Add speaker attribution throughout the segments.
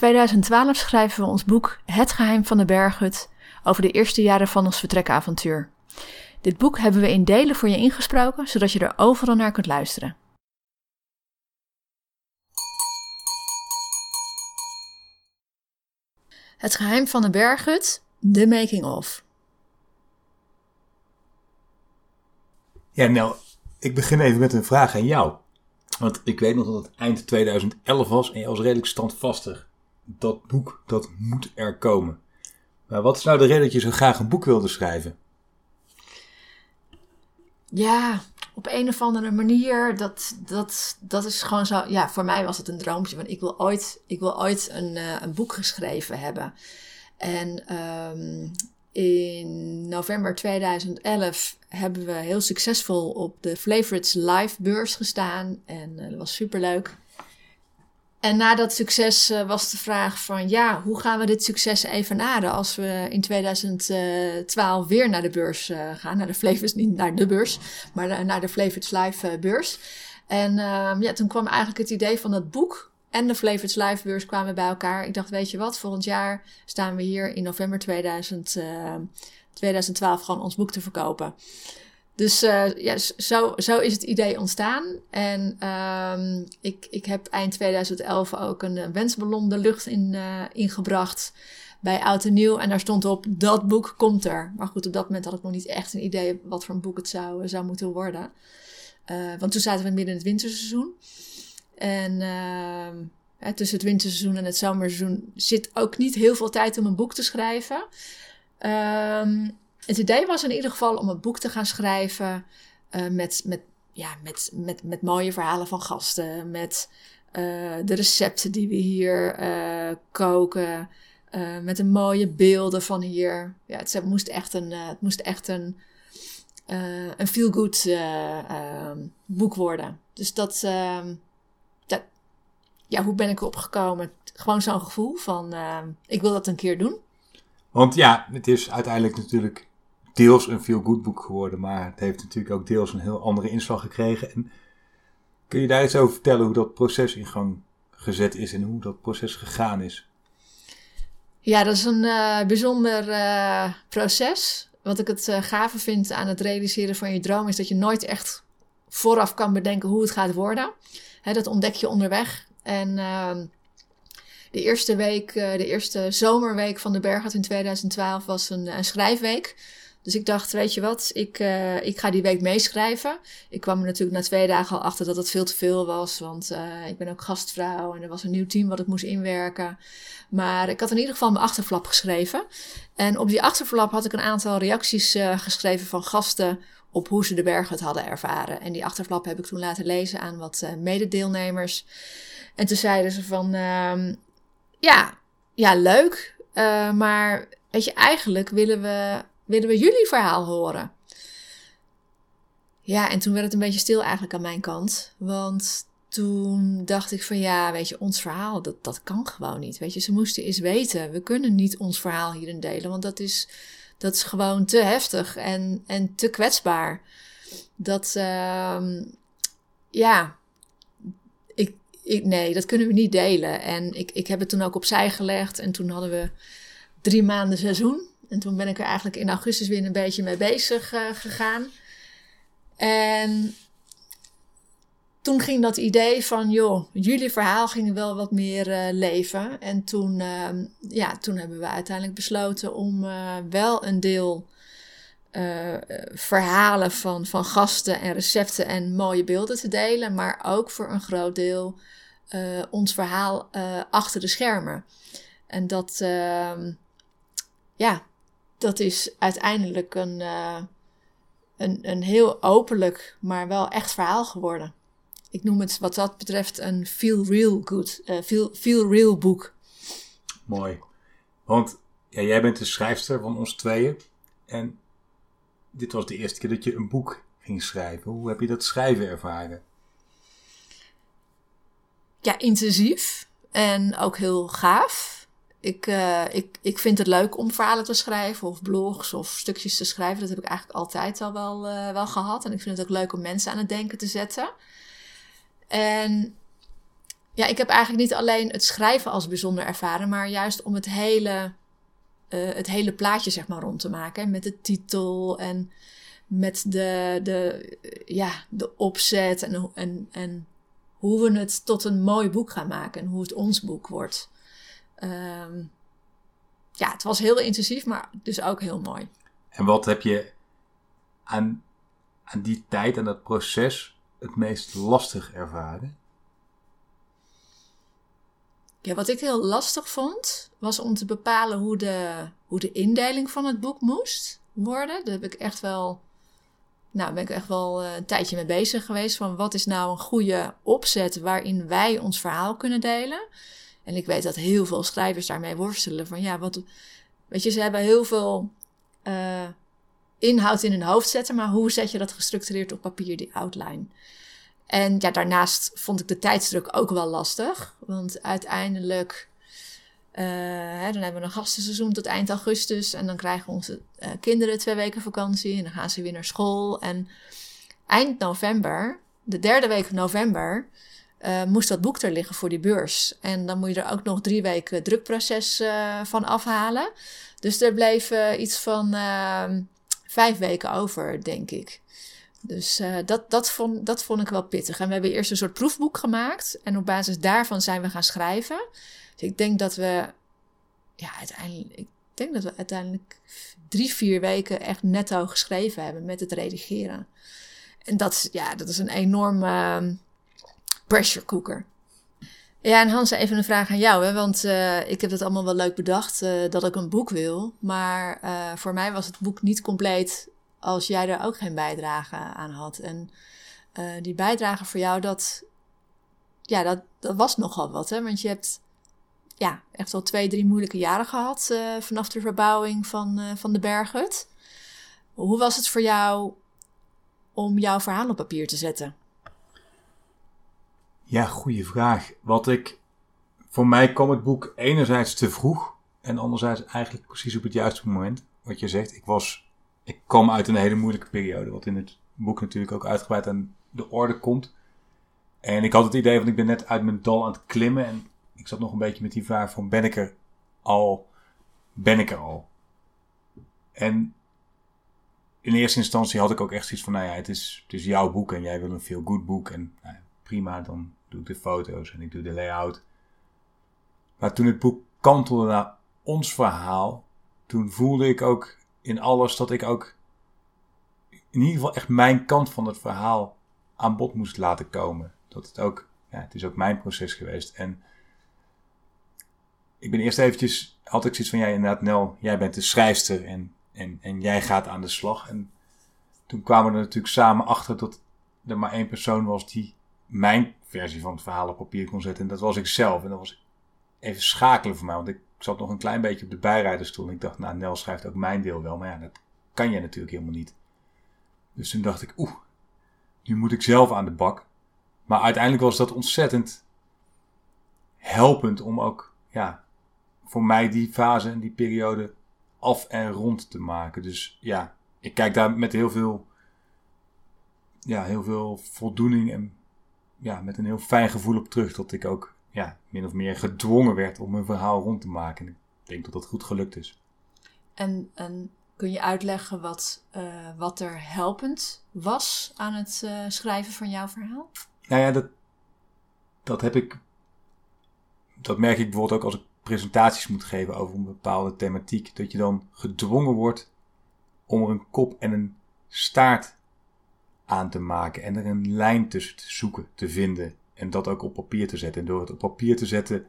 Speaker 1: 2012 schrijven we ons boek Het geheim van de berghut over de eerste jaren van ons vertrekavontuur. Dit boek hebben we in delen voor je ingesproken, zodat je er overal naar kunt luisteren. Het geheim van de berghut, The Making of.
Speaker 2: Ja, nou, ik begin even met een vraag aan jou. Want ik weet nog dat het eind 2011 was en je was redelijk standvastig dat boek, dat moet er komen. Maar wat is nou de reden dat je zo graag een boek wilde schrijven?
Speaker 1: Ja, op een of andere manier, dat, dat, dat is gewoon zo. Ja, voor mij was het een droompje. Want ik wil ooit, ik wil ooit een, uh, een boek geschreven hebben. En um, in november 2011 hebben we heel succesvol op de Favorites Live beurs gestaan. En uh, dat was superleuk. En na dat succes uh, was de vraag van ja, hoe gaan we dit succes evenaren als we in 2012 weer naar de beurs uh, gaan. Naar de Flavors, niet naar de beurs, maar naar de Live uh, beurs. En ehm, ja, toen kwam eigenlijk het idee van het boek en de Flavors Live beurs kwamen bij elkaar. Ik dacht, weet je wat, volgend jaar staan we hier in november 2000, 2012 gewoon ons boek te verkopen. Dus uh, ja, zo, zo is het idee ontstaan. En um, ik, ik heb eind 2011 ook een wensballon de lucht in, uh, ingebracht bij Oud en Nieuw. En daar stond op, dat boek komt er. Maar goed, op dat moment had ik nog niet echt een idee wat voor een boek het zou, zou moeten worden. Want toen zaten we midden in het winterseizoen. En uh, tussen het winterseizoen en het zomerseizoen zit ook niet heel veel tijd om een boek te schrijven. Um, het idee was in ieder geval om een boek te gaan schrijven uh, met, met, ja, met, met, met mooie verhalen van gasten, met uh, de recepten die we hier uh, koken, met de mooie beelden van hier. Ja, het, moest echt een, het moest echt een, een feel-good boek worden. Dus dat, ehm, dat, ja, hoe ben ik erop gekomen? Gewoon zo'n gevoel van, ik wil dat een keer doen.
Speaker 2: Want ja, het is uiteindelijk natuurlijk deels een veel goed boek geworden, maar het heeft natuurlijk ook deels een heel andere inslag gekregen. En kun je daar iets over vertellen hoe dat proces in gang gezet is en hoe dat proces gegaan is?
Speaker 1: Ja, dat is een uh, bijzonder uh, proces. Wat ik het uh, gave vind aan het realiseren van je droom is dat je nooit echt vooraf kan bedenken hoe het gaat worden. Dat ontdek je onderweg. En ehm, de eerste week, de eerste zomerweek van de Berghat in 2012 was een, een schrijfweek. Dus ik dacht, weet je wat, ik, uh, ik ga die week meeschrijven. Ik kwam er natuurlijk na twee dagen al achter dat het veel te veel was. Want uh, ik ben ook gastvrouw en er was een nieuw team wat ik moest inwerken. Maar ik had in ieder geval mijn achterflap geschreven. En op die achterflap had ik een aantal reacties uh, geschreven van gasten op hoe ze de berg het hadden ervaren. En die achterflap heb ik toen laten lezen aan wat mededeelnemers. En toen zeiden ze van, uh, ja, ja, leuk. maar weet je, eigenlijk willen we willen we jullie verhaal horen? Ja, en toen werd het een beetje stil eigenlijk aan mijn kant. Want toen dacht ik van ja, weet je, ons verhaal, dat, dat kan gewoon niet. Weet je, ze moesten eens weten, we kunnen niet ons verhaal hierin delen. Want dat is, dat is gewoon te heftig en, en te kwetsbaar. Dat, uh, ja, ik, ik, nee, dat kunnen we niet delen. En ik, ik heb het toen ook opzij gelegd. En toen hadden we drie maanden seizoen. En toen ben ik er eigenlijk in augustus weer een beetje mee bezig uh, gegaan. En toen ging dat idee van, joh, jullie verhaal ging wel wat meer uh, leven. En toen, uh, ja, toen hebben we uiteindelijk besloten om uh, wel een deel verhalen van, van gasten en recepten en mooie beelden te delen. Maar ook voor een groot deel ons verhaal achter de schermen. En dat, ehm, ja, dat is uiteindelijk een, uh, een, een heel openlijk, maar wel echt verhaal geworden. ik noem het wat dat betreft een feel real good, uh, feel, feel real boek.
Speaker 2: Mooi. Want ja, jij bent de schrijfster van ons tweeën. En dit was de eerste keer dat je een boek ging schrijven. Hoe heb je dat schrijven ervaren?
Speaker 1: Ja, intensief. En ook heel gaaf. Ik, uh, ik, ik vind het leuk om verhalen te schrijven, of blogs of stukjes te schrijven. Dat heb ik eigenlijk altijd al wel, uh, wel gehad. En ik vind het ook leuk om mensen aan het denken te zetten. En ja, ik heb eigenlijk niet alleen het schrijven als bijzonder ervaren, maar juist om het hele, uh, het hele plaatje zeg maar rond te maken. Met de titel en met de, de, ja, de opzet en, en, en hoe we het tot een mooi boek gaan maken en hoe het ons boek wordt. Um, ja, het was heel intensief, maar dus ook heel mooi.
Speaker 2: En wat heb je aan, aan die tijd en dat proces het meest lastig ervaren?
Speaker 1: Ja, wat ik heel lastig vond, was om te bepalen hoe de, hoe de indeling van het boek moest worden. Daar heb ik echt wel, nou, ben ik echt wel eh, een tijdje mee bezig geweest. Van wat is nou een goede opzet waarin wij ons verhaal kunnen delen? En ik weet dat heel veel schrijvers daarmee worstelen. Van ja, wat. Weet je, ze hebben heel veel uh, inhoud in hun hoofd zetten, maar hoe zet je dat gestructureerd op papier, die outline? En ja, daarnaast vond ik de tijdsdruk ook wel lastig. Want uiteindelijk. Uh, hè, dan hebben we een gastenseizoen tot eind augustus. En dan krijgen onze uh, kinderen twee weken vakantie. En dan gaan ze weer naar school. En eind november, de derde week van november, uh, moest dat boek er liggen voor die beurs. En dan moet je er ook nog drie weken drukproces uh, van afhalen. Dus er bleef uh, iets van ehm, vijf weken over, denk ik. Dus dat, dat, vond, dat vond ik wel pittig. En we hebben eerst een soort proefboek gemaakt. En op basis daarvan zijn we gaan schrijven. Dus ik denk dat we, ja, uiteindelijk, ik denk dat we uiteindelijk drie, vier weken echt netto geschreven hebben met het redigeren. En dat, ja, dat is een enorm ehm, pressure cooker. Ja, en Hans, even een vraag aan jou. Hè? Want uh, ik heb het allemaal wel leuk bedacht uh, dat ik een boek wil. Maar uh, voor mij was het boek niet compleet als jij er ook geen bijdrage aan had. En die bijdrage voor jou, dat, ja, dat, dat was nogal wat. Hè? Want je hebt ja, echt wel twee, drie moeilijke jaren gehad vanaf de verbouwing van, van de Berghut. Hoe was het voor jou om jouw verhaal op papier te zetten?
Speaker 2: Ja, goede vraag. Wat ik. Voor mij kwam het boek enerzijds te vroeg. En anderzijds eigenlijk precies op het juiste moment. Wat je zegt, ik was. Ik kwam uit een hele moeilijke periode. Wat in het boek natuurlijk ook uitgebreid aan de orde komt. En ik had het idee van ik ben net uit mijn dal aan het klimmen. En ik zat nog een beetje met die vraag van ben ik er al? Ben ik er al? En in eerste instantie had ik ook echt zoiets van, nou ja, het is, het is jouw boek en jij wil een veel goed boek. En nou ja, prima, dan doe ik de foto's en ik doe de layout. Maar toen het boek kantelde naar ons verhaal, toen voelde ik ook in alles dat ik ook in ieder geval echt mijn kant van het verhaal aan bod moest laten komen. Dat het ook, ja, het is ook mijn proces geweest. En ik ben eerst eventjes, had ik zoiets van, jij inderdaad Nel, jij bent de schrijfster en, en, en jij gaat aan de slag. En toen kwamen we er natuurlijk samen achter dat er maar één persoon was die mijn versie van het verhaal op papier kon zetten. En dat was ik zelf. En dat was even schakelen voor mij. Want ik zat nog een klein beetje op de bijrijderstoel. En ik dacht, nou, Nel schrijft ook mijn deel wel. Maar ja, dat kan je natuurlijk helemaal niet. Dus toen dacht ik, oeh, nu moet ik zelf aan de bak. Maar uiteindelijk was dat ontzettend helpend om ook, ja, voor mij die fase en die periode af en rond te maken. Dus ja, ik kijk daar met heel veel, ja, heel veel voldoening en ja, met een heel fijn gevoel op terug dat ik ook ja, min of meer gedwongen werd om mijn verhaal rond te maken. En ik denk dat dat goed gelukt is.
Speaker 1: En, en kun je uitleggen wat, uh, wat er helpend was aan het uh, schrijven van jouw verhaal?
Speaker 2: Nou ja, dat, dat heb ik. Dat merk ik bijvoorbeeld ook als ik presentaties moet geven over een bepaalde thematiek. Dat je dan gedwongen wordt om er een kop en een staart aan te maken en er een lijn tussen te zoeken, te vinden en dat ook op papier te zetten. En door het op papier te zetten,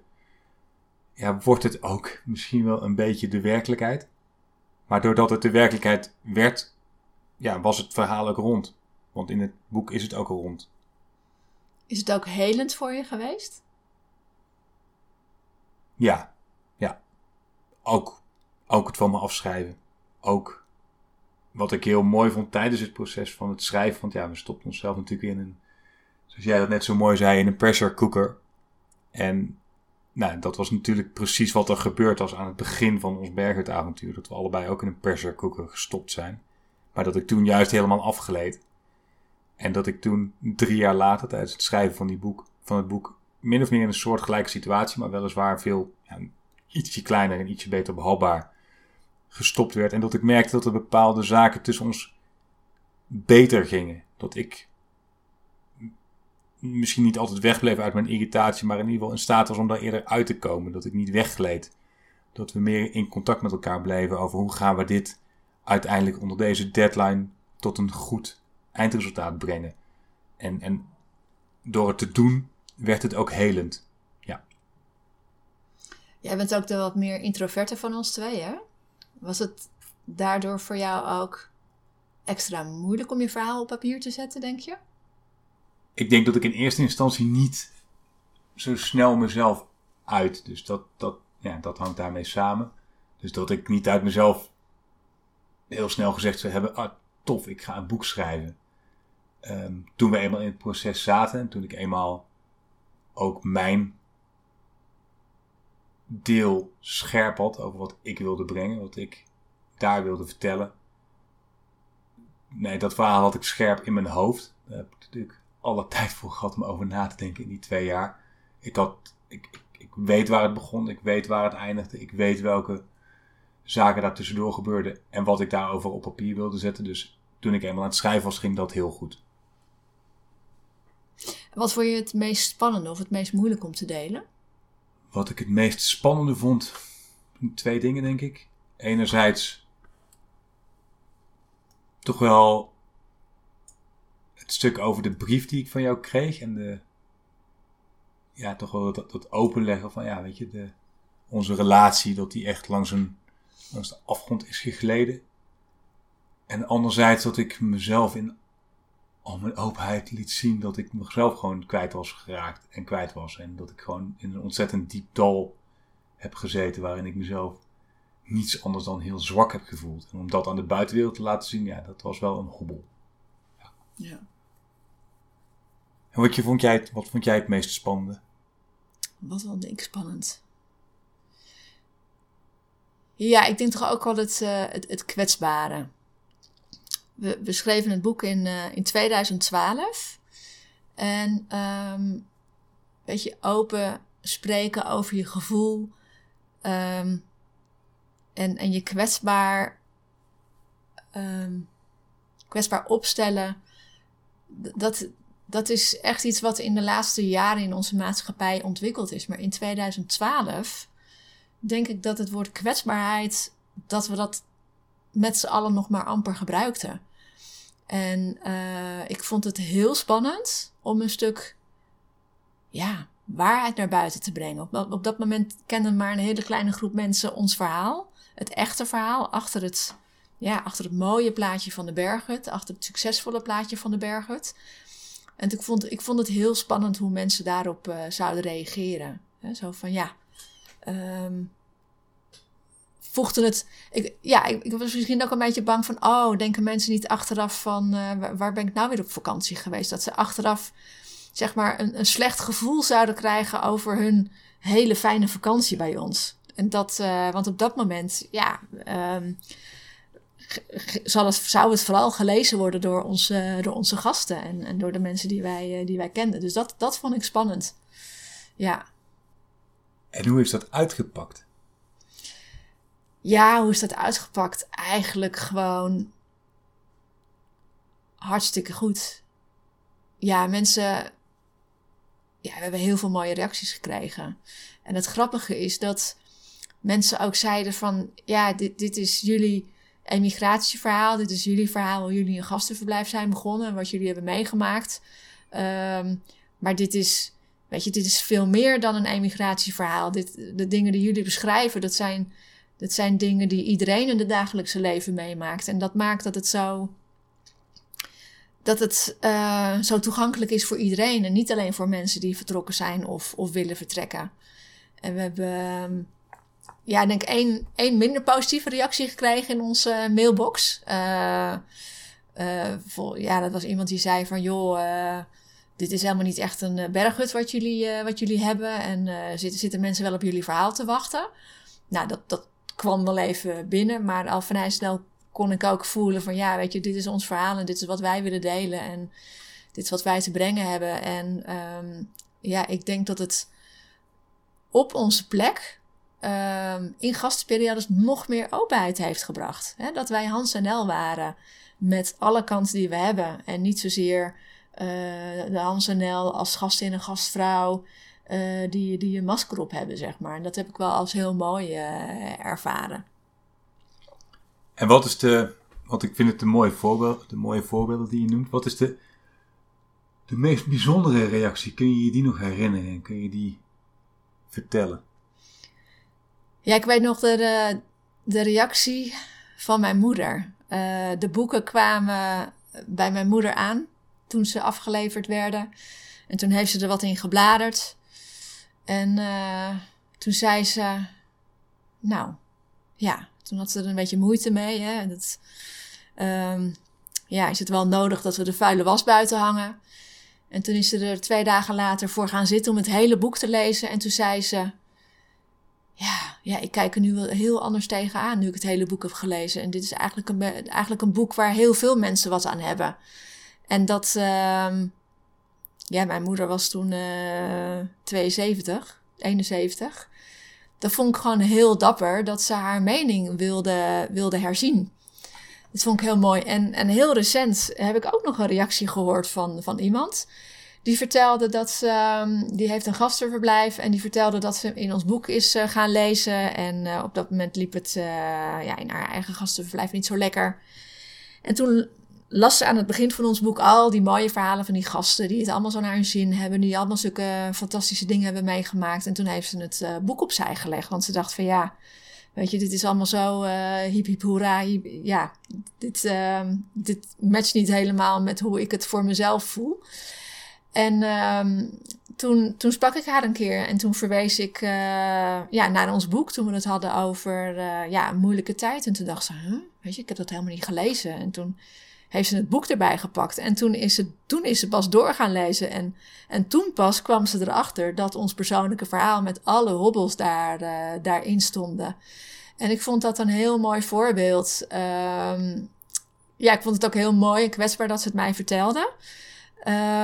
Speaker 2: ja, wordt het ook misschien wel een beetje de werkelijkheid. Maar doordat het de werkelijkheid werd, ja, was het verhaal ook rond. Want in het boek is het ook rond.
Speaker 1: Is het ook helend voor je geweest?
Speaker 2: Ja, ja. Ook, ook het van me afschrijven. Ook wat ik heel mooi vond tijdens het proces van het schrijven. Want ja, we stopten onszelf natuurlijk in een, zoals jij dat net zo mooi zei, in een pressure cooker. En nou, dat was natuurlijk precies wat er gebeurd was aan het begin van ons Berghut-avontuur. Dat we allebei ook in een pressure cooker gestopt zijn. Maar dat ik toen juist helemaal afgeleed. En dat ik toen drie jaar later, tijdens het schrijven van, die boek, van het boek, min of meer in een soortgelijke situatie, maar weliswaar veel ja, ietsje kleiner en ietsje beter behapbaar, gestopt werd. En dat ik merkte dat er bepaalde zaken tussen ons beter gingen. Dat ik misschien niet altijd wegbleef uit mijn irritatie, maar in ieder geval in staat was om daar eerder uit te komen. Dat ik niet weggleed. Dat we meer in contact met elkaar bleven over hoe gaan we dit uiteindelijk onder deze deadline tot een goed eindresultaat brengen. En, en door het te doen werd het ook helend. Ja.
Speaker 1: Jij bent ook de wat meer introverte van ons twee, hè? Was het daardoor voor jou ook extra moeilijk om je verhaal op papier te zetten, denk je?
Speaker 2: Ik denk dat ik in eerste instantie niet zo snel mezelf uit. Dus dat, dat, ja, dat hangt daarmee samen. Dus dat ik niet uit mezelf heel snel gezegd zou hebben: ah, tof, ik ga een boek schrijven. Ehm, toen we eenmaal in het proces zaten en toen ik eenmaal ook mijn deel scherp had over wat ik wilde brengen, wat ik daar wilde vertellen. Nee, dat verhaal had ik scherp in mijn hoofd. Daar heb ik natuurlijk alle tijd voor gehad om over na te denken in die twee jaar. Ik, had, ik, ik, ik weet waar het begon, ik weet waar het eindigde, ik weet welke zaken daar tussendoor gebeurden en wat ik daarover op papier wilde zetten. Dus toen ik eenmaal aan het schrijven was, ging dat heel goed.
Speaker 1: Wat vond je het meest spannende of het meest moeilijk om te delen?
Speaker 2: Wat ik het meest spannende vond, twee dingen denk ik. Enerzijds toch wel het stuk over de brief die ik van jou kreeg en de, ja, toch wel dat, dat openleggen van, ja, weet je, de, onze relatie, dat die echt langs, een, langs de afgrond is gegleden. En anderzijds dat ik mezelf in al mijn openheid liet zien dat ik mezelf gewoon kwijt was geraakt en kwijt was. En dat ik gewoon in een ontzettend diep dal heb gezeten waarin ik mezelf niets anders dan heel zwak heb gevoeld. En om dat aan de buitenwereld te laten zien, ja, dat was wel een hobbel. Ja. ja. En wat, je, vond jij, wat vond jij het meest spannende?
Speaker 1: Wat vond ik spannend? Ja, ik denk toch ook wel het, uh, het, het kwetsbare we, schreven het boek in, uh, in 2012. En um, weet je, open spreken over je gevoel. Um, en, en je kwetsbaar, um, kwetsbaar opstellen. Dat, dat is echt iets wat in de laatste jaren in onze maatschappij ontwikkeld is. Maar in 2012 denk ik dat het woord kwetsbaarheid, dat we dat met z'n allen nog maar amper gebruikten. En uh, ik vond het heel spannend om een stuk ja, waarheid naar buiten te brengen. Op, op dat moment kende maar een hele kleine groep mensen ons verhaal. Het echte verhaal achter het, ja, achter het mooie plaatje van de Berghut. Achter het succesvolle plaatje van de Berghut. En ik vond, ik vond het heel spannend hoe mensen daarop uh, zouden reageren. zo van ja, um, voegde het. Ik, ja, ik, was misschien ook een beetje bang van. Oh, denken mensen niet achteraf van. Uh, waar ben ik nou weer op vakantie geweest? Dat ze achteraf, zeg maar, een, een slecht gevoel zouden krijgen over hun hele fijne vakantie bij ons. En dat, uh, want op dat moment, ja. Um, zal het, zou het vooral gelezen worden door onze, door onze gasten en, en door de mensen die wij, uh, die wij kenden. Dus dat, dat vond ik spannend. Ja.
Speaker 2: En hoe is dat uitgepakt?
Speaker 1: Ja, hoe is dat uitgepakt? Eigenlijk gewoon hartstikke goed. Ja, mensen. Ja, we hebben heel veel mooie reacties gekregen. En het grappige is dat mensen ook zeiden van... Ja, dit, dit is jullie emigratieverhaal. Dit is jullie verhaal hoe jullie een gastenverblijf zijn begonnen. Wat jullie hebben meegemaakt. Um, maar dit is... Weet je, dit is veel meer dan een emigratieverhaal. Dit, de dingen die jullie beschrijven, dat zijn dat zijn dingen die iedereen in het dagelijkse leven meemaakt. En dat maakt dat het zo. dat het uh, zo toegankelijk is voor iedereen. En niet alleen voor mensen die vertrokken zijn of, of willen vertrekken. En we hebben, um, ja, ik denk één, één minder positieve reactie gekregen in onze mailbox. Uh, vol, ja, dat was iemand die zei van, joh, dit is helemaal niet echt een berghut wat jullie, wat jullie hebben. En zitten, zitten mensen wel op jullie verhaal te wachten. Nou, dat, dat kwam wel even binnen, maar al vrij snel kon ik ook voelen van ja, weet je, dit is ons verhaal en dit is wat wij willen delen en dit is wat wij te brengen hebben. En um, ja, ik denk dat het op onze plek um, in gastenperiodes nog meer openheid heeft gebracht. Dat wij Hans en El waren met alle kansen die we hebben en niet zozeer uh, de Hans en El als gastin en gastvrouw. Uh, die, die een masker op hebben, zeg maar. En dat heb ik wel als heel mooi uh, ervaren.
Speaker 2: En wat is de, want ik vind het een mooi voorbeeld, de mooie voorbeelden die je noemt. Wat is de, de meest bijzondere reactie? Kun je je die nog herinneren en kun je die vertellen?
Speaker 1: Ja, ik weet nog de, de reactie van mijn moeder. Uh, de boeken kwamen bij mijn moeder aan toen ze afgeleverd werden. En toen heeft ze er wat in gebladerd. En uh, toen zei ze: Nou, ja, toen had ze er een beetje moeite mee. Hè? Dat, um, ja, is het wel nodig dat we de vuile was buiten hangen? En toen is ze er twee dagen later voor gaan zitten om het hele boek te lezen. En toen zei ze: Ja, ja ik kijk er nu wel heel anders tegenaan nu ik het hele boek heb gelezen. En dit is eigenlijk een, eigenlijk een boek waar heel veel mensen wat aan hebben. En dat, um, ja, mijn moeder was toen uh, 72, 71 dat vond ik gewoon heel dapper dat ze haar mening wilde, wilde herzien. Dat vond ik heel mooi. En, en heel recent heb ik ook nog een reactie gehoord van, van iemand. Die vertelde dat ze, um, die heeft een gastenverblijf en die vertelde dat ze in ons boek is uh, gaan lezen. En uh, op dat moment liep het ja, in haar eigen gastenverblijf niet zo lekker. En toen las ze aan het begin van ons boek al die mooie verhalen van die gasten. Die het allemaal zo naar hun zin hebben. Die allemaal zulke fantastische dingen hebben meegemaakt. En toen heeft ze het uh, boek opzij gelegd. Want ze dacht van ja, weet je, dit is allemaal zo uh, hip hip ja, dit, uh, dit matcht niet helemaal met hoe ik het voor mezelf voel. En um, toen, toen sprak ik haar een keer en toen verwees ik uh, ja, naar ons boek toen we het hadden over ja, een moeilijke tijd. En toen dacht ze, weet je, ik heb dat helemaal niet gelezen. En toen heeft ze het boek erbij gepakt. En toen is ze, toen is ze pas door gaan lezen. En, en toen pas kwam ze erachter dat ons persoonlijke verhaal met alle hobbels daar, uh, daarin stonden. En ik vond dat een heel mooi voorbeeld. Um, ja, ik vond het ook heel mooi en kwetsbaar dat ze het mij vertelde.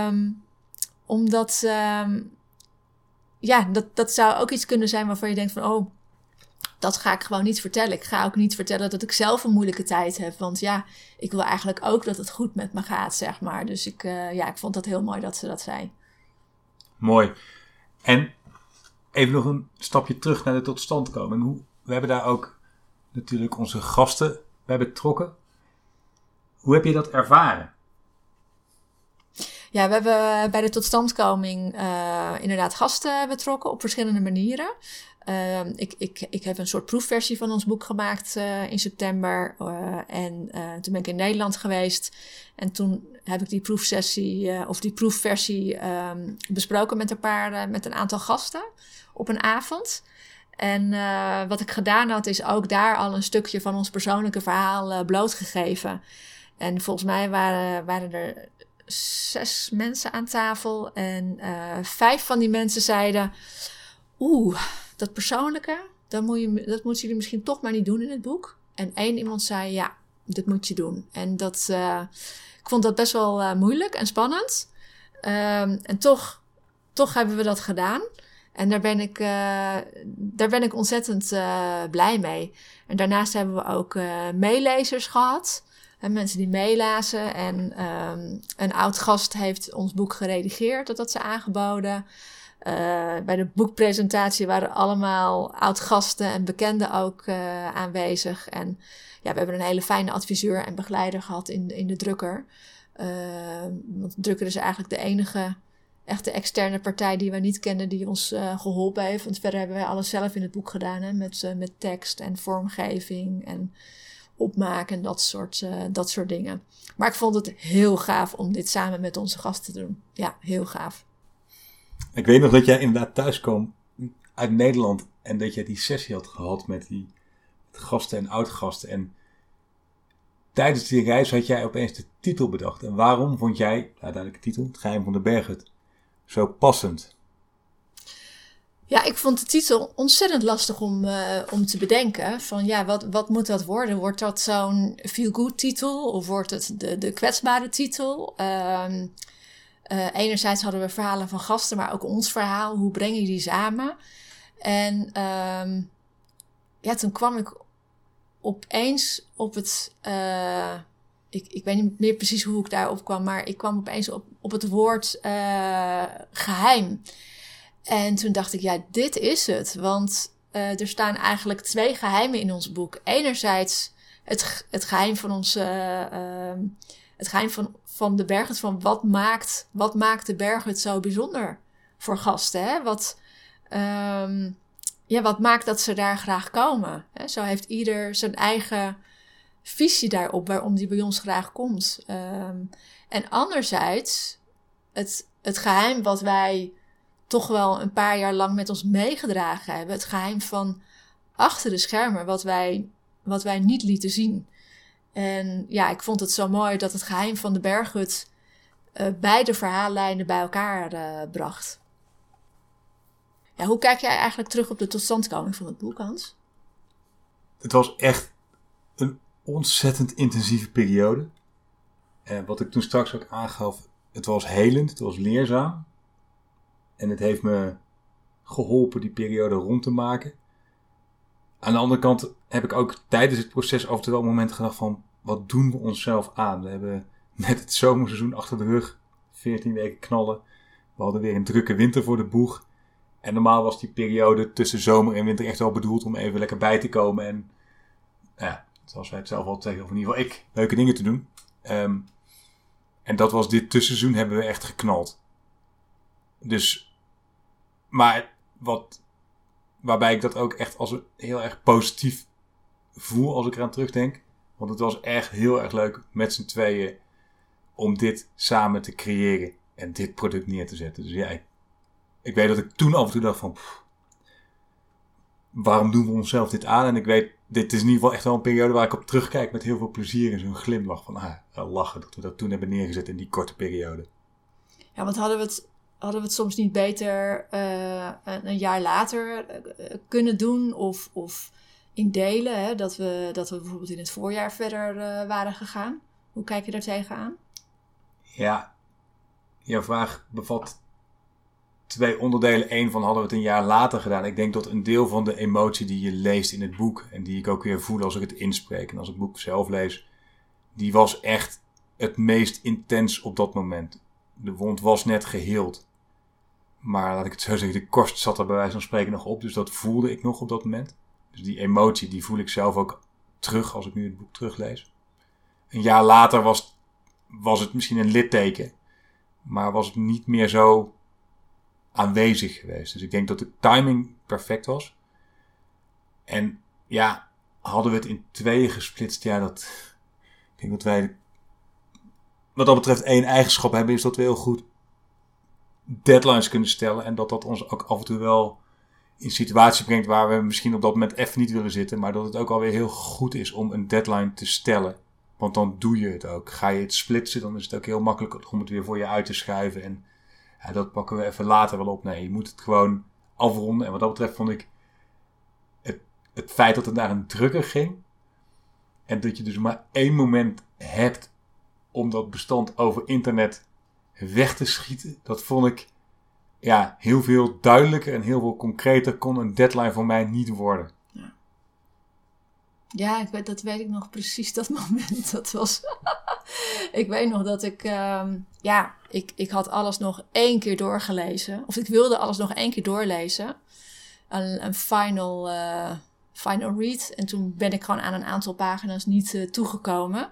Speaker 1: Um, omdat, um, ja, dat, dat zou ook iets kunnen zijn waarvan je denkt van, oh, dat ga ik gewoon niet vertellen. Ik ga ook niet vertellen dat ik zelf een moeilijke tijd heb. Want ja, ik wil eigenlijk ook dat het goed met me gaat, zeg maar. Dus ik, uh, ja, ik vond dat heel mooi dat ze dat zei.
Speaker 2: Mooi. En even nog een stapje terug naar de totstandkoming. Hoe, we hebben daar ook natuurlijk onze gasten bij betrokken. Hoe heb je dat ervaren?
Speaker 1: Ja, we hebben bij de totstandkoming uh, inderdaad gasten betrokken op verschillende manieren. Uh, ik, ik, ik heb een soort proefversie van ons boek gemaakt uh, in september. Uh, en toen ben ik in Nederland geweest. En toen heb ik die proefsessie, of die proefversie, um, besproken met een paar, met een aantal gasten op een avond. En wat ik gedaan had, is ook daar al een stukje van ons persoonlijke verhaal blootgegeven. En volgens mij waren, waren er zes mensen aan tafel. En vijf van die mensen zeiden: Oeh dat persoonlijke, dat, moet je, dat moeten jullie misschien toch maar niet doen in het boek. En één iemand zei, ja, dit moet je doen. En dat, uh, ik vond dat best wel uh, moeilijk en spannend. Um, en toch, toch hebben we dat gedaan. En daar ben ik, uh, daar ben ik ontzettend blij mee. En daarnaast hebben we ook meelezers gehad. En mensen die meelazen. En um, een oud gast heeft ons boek geredigeerd, dat had ze aangeboden. Uh, bij de boekpresentatie waren allemaal oud-gasten en bekenden ook uh, aanwezig. En ja, we hebben een hele fijne adviseur en begeleider gehad in, in de drukker. Uh, want de drukker is eigenlijk de enige echte externe partij die we niet kennen die ons geholpen heeft. Want verder hebben wij alles zelf in het boek gedaan, hè, met, met tekst en vormgeving en opmaken en dat soort, dat soort dingen. Maar ik vond het heel gaaf om dit samen met onze gasten te doen. Ja, heel gaaf.
Speaker 2: Ik weet nog dat jij inderdaad thuis kwam uit Nederland en dat jij die sessie had gehad met die gasten en oud-gasten. En tijdens die reis had jij opeens de titel bedacht. En waarom vond jij, uiteindelijk de titel, Het Geheim van de Berghut, zo passend?
Speaker 1: Ja, ik vond de titel ontzettend lastig om, uh, om te bedenken. Van ja, wat, wat moet dat worden? Wordt dat zo'n feel-good titel of wordt het de, de kwetsbare titel? Um, uh, enerzijds hadden we verhalen van gasten, maar ook ons verhaal. Hoe breng je die samen? En um, ja, toen kwam ik opeens op het. Uh, ik, ik weet niet meer precies hoe ik daarop kwam, maar ik kwam opeens op, op het woord uh, geheim. En toen dacht ik, ja, dit is het. Want er staan eigenlijk twee geheimen in ons boek. Enerzijds het, het geheim van onze. Uh, het geheim van, van de berghut. Van wat maakt, wat maakt de berghut zo bijzonder voor gasten? Hè? Wat, um, ja, wat maakt dat ze daar graag komen? Hè? Zo heeft ieder zijn eigen visie daarop waarom die bij ons graag komt. Um, en anderzijds, het, het geheim wat wij toch wel een paar jaar lang met ons meegedragen hebben. Het geheim van achter de schermen, wat wij, wat wij niet lieten zien. En ja, ik vond het zo mooi dat het geheim van de berghut uh, beide verhaallijnen bij elkaar uh, bracht. Ja, hoe kijk jij eigenlijk terug op de totstandkoming van het boek, Hans?
Speaker 2: Het was echt een ontzettend intensieve periode. En wat ik toen straks ook aangaf, het was helend, het was leerzaam. En het heeft me geholpen die periode rond te maken. Aan de andere kant heb ik ook tijdens het proces af en toe wel gedacht van... Wat doen we onszelf aan? We hebben net het zomerseizoen achter de rug. 14 weken knallen. We hadden weer een drukke winter voor de boeg. En normaal was die periode tussen zomer en winter echt wel bedoeld om even lekker bij te komen. En ja, zoals wij het zelf altijd zeggen, of in ieder geval ik, leuke dingen te doen. Um, en dat was dit tussenseizoen hebben we echt geknald. Dus, maar wat, waarbij ik dat ook echt als heel erg positief voel als ik eraan terugdenk. Want het was echt heel erg leuk met z'n tweeën om dit samen te creëren en dit product neer te zetten. Dus ja, ik, ik weet dat ik toen af en toe dacht van, waarom doen we onszelf dit aan? En ik weet, dit is in ieder geval echt wel een periode waar ik op terugkijk met heel veel plezier en zo'n glimlach van, ah, lachen dat we dat toen hebben neergezet in die korte periode.
Speaker 1: Ja, want hadden we het hadden we het soms niet beter uh, een, jaar later uh, kunnen doen of, of in delen? Hè? Dat, we, dat we bijvoorbeeld in het voorjaar verder uh, waren gegaan. Hoe kijk je daar tegenaan?
Speaker 2: Ja, jouw vraag bevat twee onderdelen. Eén van hadden we het een jaar later gedaan. Ik denk dat een deel van de emotie die je leest in het boek en die ik ook weer voel als ik het inspreek en als ik het boek zelf lees, die was echt het meest intens op dat moment. De wond was net geheeld. Maar laat ik het zo zeggen, de korst zat er bij wijze van spreken nog op. Dus dat voelde ik nog op dat moment. Dus die emotie, die voel ik zelf ook terug als ik nu het boek teruglees. Een jaar later was, was het misschien een litteken. Maar was het niet meer zo aanwezig geweest. Dus ik denk dat de timing perfect was. En ja, hadden we het in tweeën gesplitst. Ja, dat. Ik denk dat wij. Wat dat betreft één eigenschap hebben, is dat we heel goed deadlines kunnen stellen. En dat dat ons ook af en toe wel in situaties brengt waar we misschien op dat moment even niet willen zitten. Maar dat het ook alweer heel goed is om een deadline te stellen. Want dan doe je het ook. Ga je het splitsen, dan is het ook heel makkelijk om het weer voor je uit te schuiven. En dat pakken we even later wel op. Nee, je moet het gewoon afronden. En wat dat betreft vond ik het, het feit dat het naar een drukker ging. En dat je dus maar één moment hebt om dat bestand over internet weg te schieten. Dat vond ik ja, heel veel duidelijker en heel veel concreter kon een deadline voor mij niet worden.
Speaker 1: Ja, dat weet ik nog precies, dat moment. Dat was. ik weet nog dat ik. Um, ja, ik, ik had alles nog één keer doorgelezen. Of ik wilde alles nog één keer doorlezen. Een, een final, uh, final read. En toen ben ik gewoon aan een aantal pagina's niet uh, toegekomen.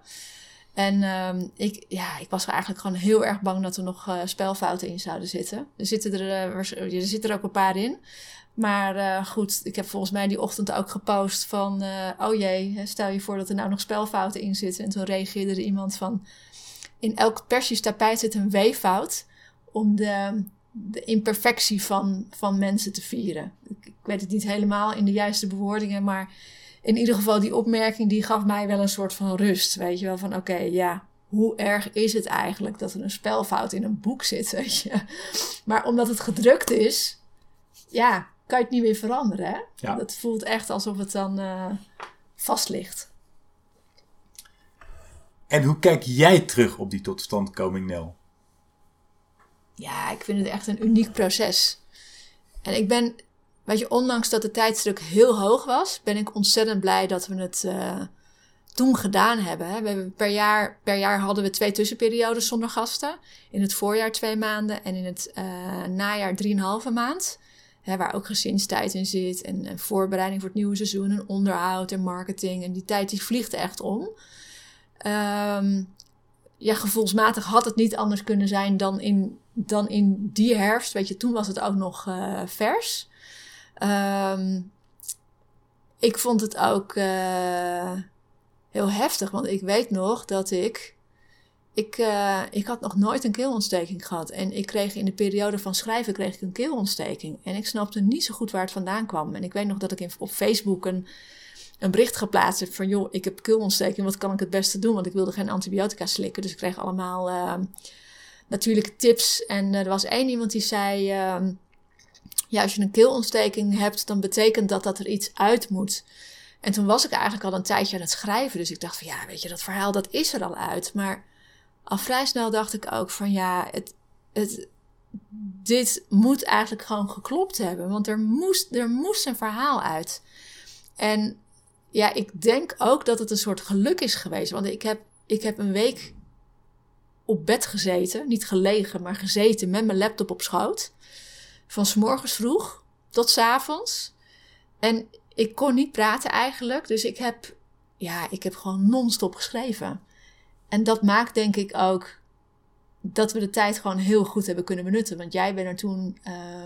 Speaker 1: En um, ik, ja, ik was eigenlijk gewoon heel erg bang dat er nog uh, spelfouten in zouden zitten. Er zitten er, uh, er zitten er ook een paar in. Maar uh, goed, ik heb volgens mij die ochtend ook gepost van... oh jee, stel je voor dat er nou nog spelfouten in zitten. En toen reageerde er iemand van... In elk Persisch tapijt zit een weeffout om de, de imperfectie van, van mensen te vieren. Ik, ik weet het niet helemaal in de juiste bewoordingen, maar in ieder geval die opmerking die gaf mij wel een soort van rust. Weet je wel, van oké, ja, hoe erg is het eigenlijk dat er een spelfout in een boek zit, weet je. Maar omdat het gedrukt is, ja, kan je het niet meer veranderen, hè. Ja. Dat voelt echt alsof het dan uh, vast ligt.
Speaker 2: En hoe kijk jij terug op die totstandkoming, Nel?
Speaker 1: Ja, ik vind het echt een uniek proces. En ik ben Weet je, ondanks dat de tijdsdruk heel hoog was, ben ik ontzettend blij dat we het uh, toen gedaan hebben. Hè. We hebben per, jaar, per jaar hadden we twee tussenperiodes zonder gasten. In het voorjaar twee maanden en in het uh, najaar drieënhalve maand. Hè, waar ook gezinstijd in zit en, voorbereiding voor het nieuwe seizoen en onderhoud en marketing. En die tijd die vliegt echt om. Um, ja, gevoelsmatig had het niet anders kunnen zijn dan in, dan in die herfst. Weet je, toen was het ook nog uh, vers. Um, ik vond het ook uh, heel heftig, want ik weet nog dat ik. Ik, uh, ik had nog nooit een keelontsteking gehad. En ik kreeg in de periode van schrijven kreeg ik een keelontsteking. En ik snapte niet zo goed waar het vandaan kwam. En ik weet nog dat ik in, op Facebook een, een bericht geplaatst heb van... joh, ik heb keelontsteking, wat kan ik het beste doen? Want ik wilde geen antibiotica slikken. Dus ik kreeg allemaal uh, natuurlijke tips. En er was één iemand die zei... Ja, als je een keelontsteking hebt, dan betekent dat dat er iets uit moet. En toen was ik eigenlijk al een tijdje aan het schrijven. Dus ik dacht van ja, weet je, dat verhaal dat is er al uit. Maar al vrij snel dacht ik ook van ja, het, het, dit moet eigenlijk gewoon geklopt hebben. Want er moest, er moest een verhaal uit. En ja, ik denk ook dat het een soort geluk is geweest. Want ik heb, ik heb een week op bed gezeten. Niet gelegen, maar gezeten met mijn laptop op schoot. Van morgens vroeg tot s avonds. En ik kon niet praten eigenlijk. Dus ik heb, ja, ik heb gewoon non-stop geschreven. En dat maakt denk ik ook dat we de tijd gewoon heel goed hebben kunnen benutten. Want jij bent er toen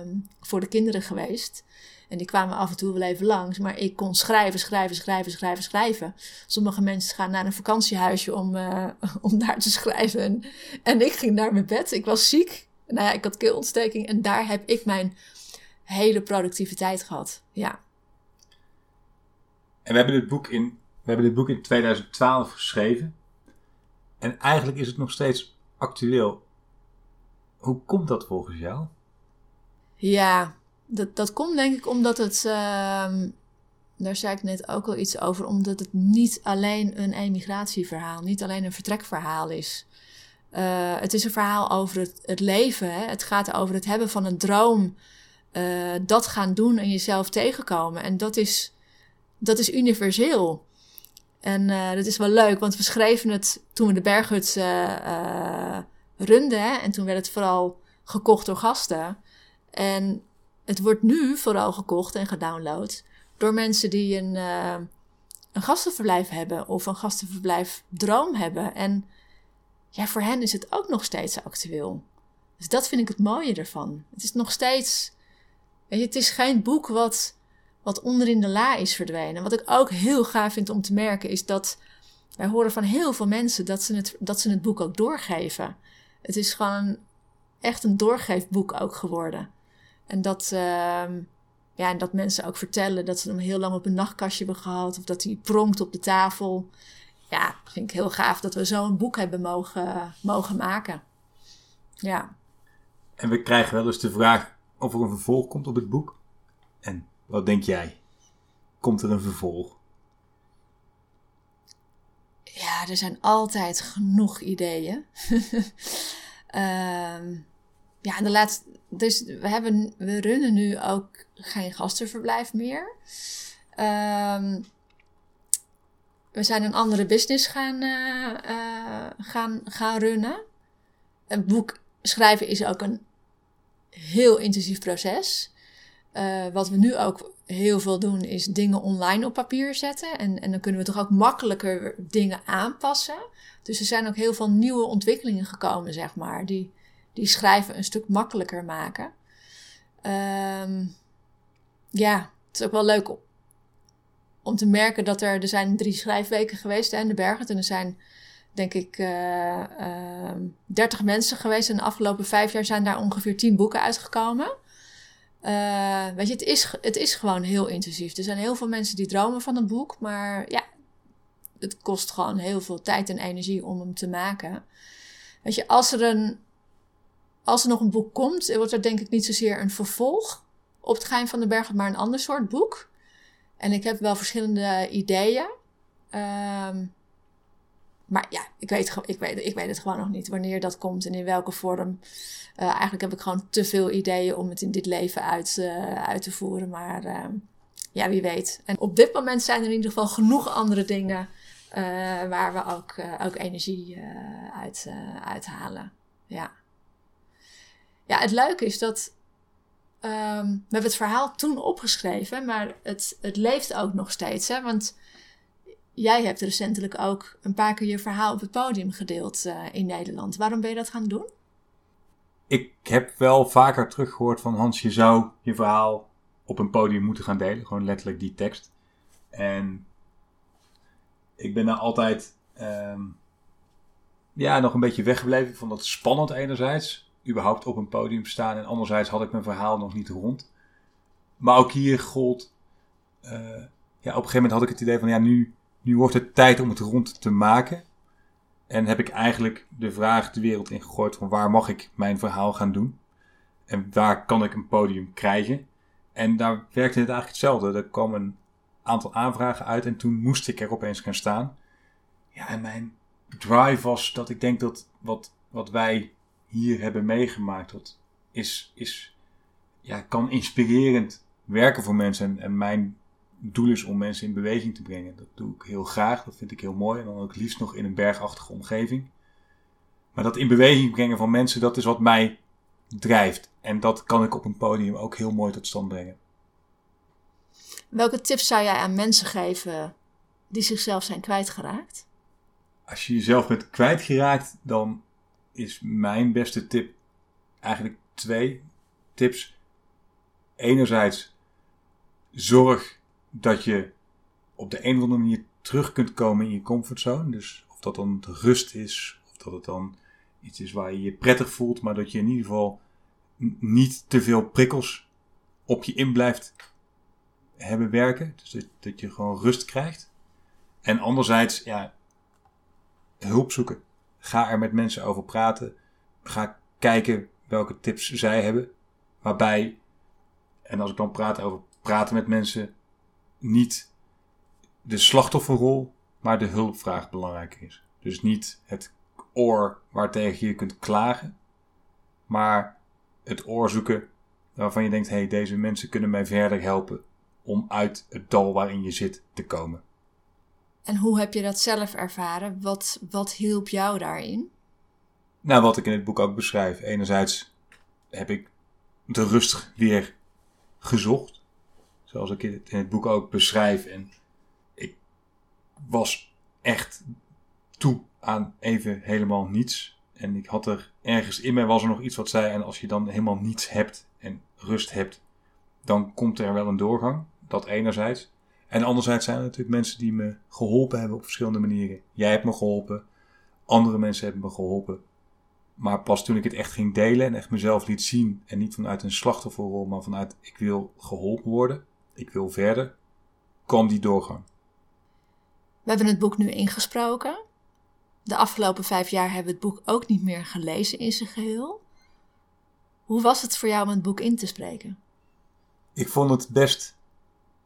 Speaker 1: um, voor de kinderen geweest. En die kwamen af en toe wel even langs. Maar ik kon schrijven, schrijven, schrijven, schrijven, schrijven. Sommige mensen gaan naar een vakantiehuisje om, uh, om daar te schrijven. En, en ik ging naar mijn bed. Ik was ziek nou ja, ik had keelontsteking en daar heb ik mijn hele productiviteit gehad. Ja.
Speaker 2: En we hebben dit boek in, we hebben dit boek in 2012 geschreven. En eigenlijk is het nog steeds actueel. Hoe komt dat volgens jou?
Speaker 1: Ja, dat, dat komt denk ik omdat het. Uh, daar zei ik net ook al iets over. Omdat het niet alleen een emigratieverhaal, niet alleen een vertrekverhaal is. Uh, het is een verhaal over het, het leven. Hè? Het gaat over het hebben van een droom. Uh, dat gaan doen en jezelf tegenkomen. En dat is, dat is universeel. En uh, dat is wel leuk, want we schreven het toen we de berghut runden. Hè? En toen werd het vooral gekocht door gasten. En het wordt nu vooral gekocht en gedownload door mensen die een, een gastenverblijf hebben of een gastenverblijf droom hebben. En ja, voor hen is het ook nog steeds actueel. Dus dat vind ik het mooie ervan. Het is nog steeds. Het is geen boek wat, wat onderin de la is verdwenen. Wat ik ook heel gaaf vind om te merken is dat wij horen van heel veel mensen dat ze het, dat ze het boek ook doorgeven. Het is gewoon echt een doorgeefboek ook geworden. En dat, uh, ja, en dat mensen ook vertellen dat ze hem heel lang op een nachtkastje hebben gehad. Of dat hij pronkt op de tafel ja, vind ik heel gaaf dat we zo'n boek hebben mogen, mogen maken. Ja.
Speaker 2: En we krijgen wel eens de vraag of er een vervolg komt op het boek. En wat denk jij? Komt er een vervolg?
Speaker 1: Ja, er zijn altijd genoeg ideeën. um, ja, de laatste. Dus we, hebben, we runnen nu ook geen gastenverblijf meer. Um, we zijn een andere business gaan, uh, uh, gaan, gaan runnen. Een boek schrijven is ook een heel intensief proces. Uh, wat we nu ook heel veel doen is dingen online op papier zetten. En, en dan kunnen we toch ook makkelijker dingen aanpassen. Dus er zijn ook heel veel nieuwe ontwikkelingen gekomen, zeg maar, die, die schrijven een stuk makkelijker maken. Ehm, ja, het is ook wel leuk om te merken dat er, er zijn drie schrijfweken geweest hè, in de bergen. En er zijn, denk ik, uh, uh, 30 mensen geweest. En de afgelopen vijf jaar zijn daar ongeveer 10 boeken uitgekomen. Uh, weet je, het is, het is gewoon heel intensief. Er zijn heel veel mensen die dromen van een boek, maar ja, het kost gewoon heel veel tijd en energie om hem te maken. Weet je, als er, een, als er nog een boek komt, wordt er denk ik niet zozeer een vervolg op het Geheim van de Bergen, maar een ander soort boek. En ik heb wel verschillende ideeën. Um, maar ja, ik weet, ik, weet, ik weet het gewoon nog niet wanneer dat komt en in welke vorm. Uh, eigenlijk heb ik gewoon te veel ideeën om het in dit leven uit, uh, uit te voeren. Maar uh, ja, wie weet. En op dit moment zijn er in ieder geval genoeg andere dingen uh, waar we ook, ook energie uit, uithalen. Ja. ja, het leuke is dat. Um, we hebben het verhaal toen opgeschreven, maar het, het leeft ook nog steeds. Hè? Want jij hebt recentelijk ook een paar keer je verhaal op het podium gedeeld uh, in Nederland. Waarom ben je dat gaan doen?
Speaker 2: Ik heb wel vaker teruggehoord van Hans, je zou je verhaal op een podium moeten gaan delen. Gewoon letterlijk die tekst. En ik ben daar altijd um, ja, nog een beetje weggebleven. Ik vond dat spannend enerzijds. Überhaupt op een podium staan. En anderzijds had ik mijn verhaal nog niet rond. Maar ook hier gold... Uh, ja, op een gegeven moment had ik het idee van... Ja, nu nu wordt het tijd om het rond te maken. En heb ik eigenlijk de vraag de wereld ingegooid van waar mag ik mijn verhaal gaan doen? En waar kan ik een podium krijgen? En daar werkte het eigenlijk hetzelfde. Er kwam een aantal aanvragen uit en toen moest ik er opeens gaan staan. Ja, en mijn drive was dat ik denk dat wat, wat wij hier hebben meegemaakt, dat is, is, ja, kan inspirerend werken voor mensen. En, en mijn doel is om mensen in beweging te brengen. Dat doe ik heel graag, dat vind ik heel mooi. En dan ook liefst nog in een bergachtige omgeving. Maar dat in beweging brengen van mensen, dat is wat mij drijft. En dat kan ik op een podium ook heel mooi tot stand brengen.
Speaker 1: Welke tips zou jij aan mensen geven die zichzelf zijn kwijtgeraakt?
Speaker 2: Als je jezelf bent kwijtgeraakt, dan is mijn beste tip eigenlijk twee tips. Enerzijds, zorg dat je op de een of andere manier terug kunt komen in je comfortzone. Dus of dat dan rust is, of dat het dan iets is waar je je prettig voelt, maar dat je in ieder geval niet te veel prikkels op je in blijft hebben werken. Dus dat, dat je gewoon rust krijgt. En anderzijds, ja, hulp zoeken. Ga er met mensen over praten. Ga kijken welke tips zij hebben. Waarbij, en als ik dan praat over praten met mensen, niet de slachtofferrol, maar de hulpvraag belangrijker is. Dus niet het oor waartegen je kunt klagen, maar het oor zoeken waarvan je denkt: hé, hey, deze mensen kunnen mij verder helpen om uit het dal waarin je zit te komen.
Speaker 1: En hoe heb je dat zelf ervaren? Wat, wat hielp jou daarin?
Speaker 2: Nou, wat ik in het boek ook beschrijf. Enerzijds heb ik de rust weer gezocht. Zoals ik het in het boek ook beschrijf. En ik was echt toe aan even helemaal niets. En ik had er ergens in mij was er nog iets wat zei. En als je dan helemaal niets hebt en rust hebt, dan komt er wel een doorgang. Dat enerzijds. En anderzijds zijn er natuurlijk mensen die me geholpen hebben op verschillende manieren. Jij hebt me geholpen. Andere mensen hebben me geholpen. Maar pas toen ik het echt ging delen en echt mezelf liet zien. En niet vanuit een slachtofferrol, maar vanuit ik wil geholpen worden ik wil verder, kwam die doorgang.
Speaker 1: We hebben het boek nu ingesproken. De afgelopen vijf jaar hebben we het boek ook niet meer gelezen in zijn geheel. Hoe was het voor jou om het boek in te spreken?
Speaker 2: Ik vond het best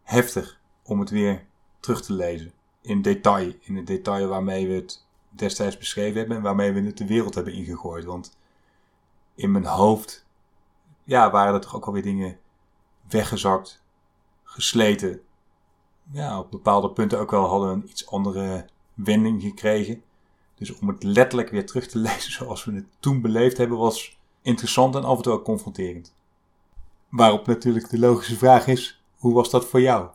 Speaker 2: heftig om het weer terug te lezen. In detail. In het detail waarmee we het destijds beschreven hebben en waarmee we het de wereld hebben ingegooid. Want in mijn hoofd ja, waren er toch ook alweer dingen weggezakt gesleten. Ja, op bepaalde punten ook wel hadden een iets andere wending gekregen. Dus om het letterlijk weer terug te lezen zoals we het toen beleefd hebben, was interessant en af en toe ook confronterend. Waarop natuurlijk de logische vraag is: Hoe was dat voor jou?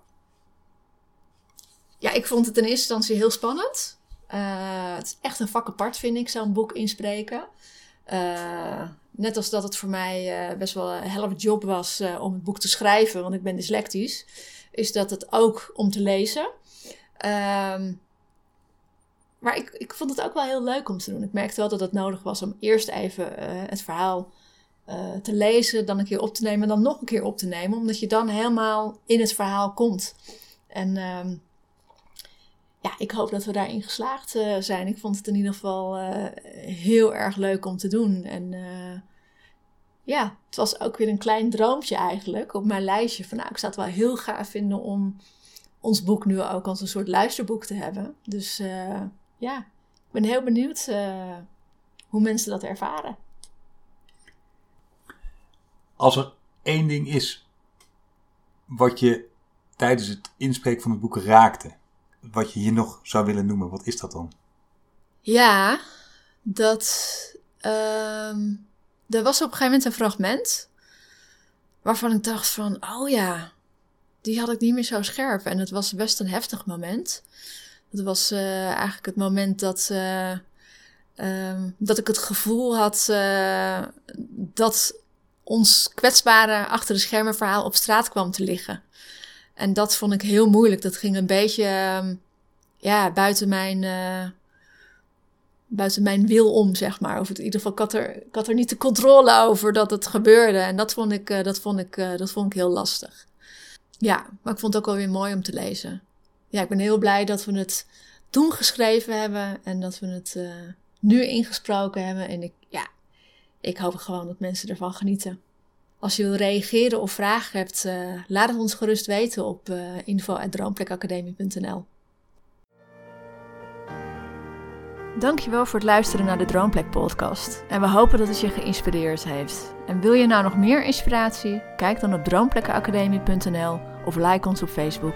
Speaker 1: Ja, ik vond het in eerste instantie heel spannend. Uh, het is echt een vak apart, vind ik, zo'n boek inspreken. Uh, net als dat het voor mij uh, best wel een helft job was om het boek te schrijven, want ik ben dyslectisch, is dat het ook om te lezen. Ehm, maar ik, ik vond het ook wel heel leuk om te doen. Ik merkte wel dat het nodig was om eerst even het verhaal te lezen, dan een keer op te nemen en dan nog een keer op te nemen, omdat je dan helemaal in het verhaal komt. En ehm, ja, ik hoop dat we daarin geslaagd uh, zijn. Ik vond het in ieder geval uh, heel erg leuk om te doen. En uh, ja, het was ook weer een klein droompje eigenlijk op mijn lijstje. Van nou, ik zou het wel heel gaaf vinden om ons boek nu ook als een soort luisterboek te hebben. Dus ja, ik ben heel benieuwd hoe mensen dat ervaren.
Speaker 2: Als er één ding is wat je tijdens het inspreken van het boek raakte, wat je hier nog zou willen noemen, wat is dat dan?
Speaker 1: Ja, dat. Uh, er was op een gegeven moment een fragment waarvan ik dacht van, oh ja, die had ik niet meer zo scherp. En het was best een heftig moment. Het was uh, eigenlijk het moment dat, uh, um, dat ik het gevoel had uh, dat ons kwetsbare achter de schermen verhaal op straat kwam te liggen. En dat vond ik heel moeilijk. Dat ging een beetje ehm, ja, buiten mijn, uh, buiten mijn wil om, zeg maar. Of in ieder geval, ik had, er, had er niet de controle over dat het gebeurde. En dat vond ik, uh, dat vond ik, uh, dat vond ik heel lastig. Ja, maar ik vond het ook wel weer mooi om te lezen. Ja, ik ben heel blij dat we het toen geschreven hebben en dat we het nu ingesproken hebben. En ik, ja, ik hoop gewoon dat mensen ervan genieten. Als je wil reageren of vragen hebt, uh, laat het ons gerust weten op uh, info.droomplekacademie.nl. Dankjewel voor het luisteren naar de Droomplek podcast. En we hopen dat het je geïnspireerd heeft. En wil je nou nog meer inspiratie? Kijk dan op droomplekkenacademie.nl of like ons op Facebook.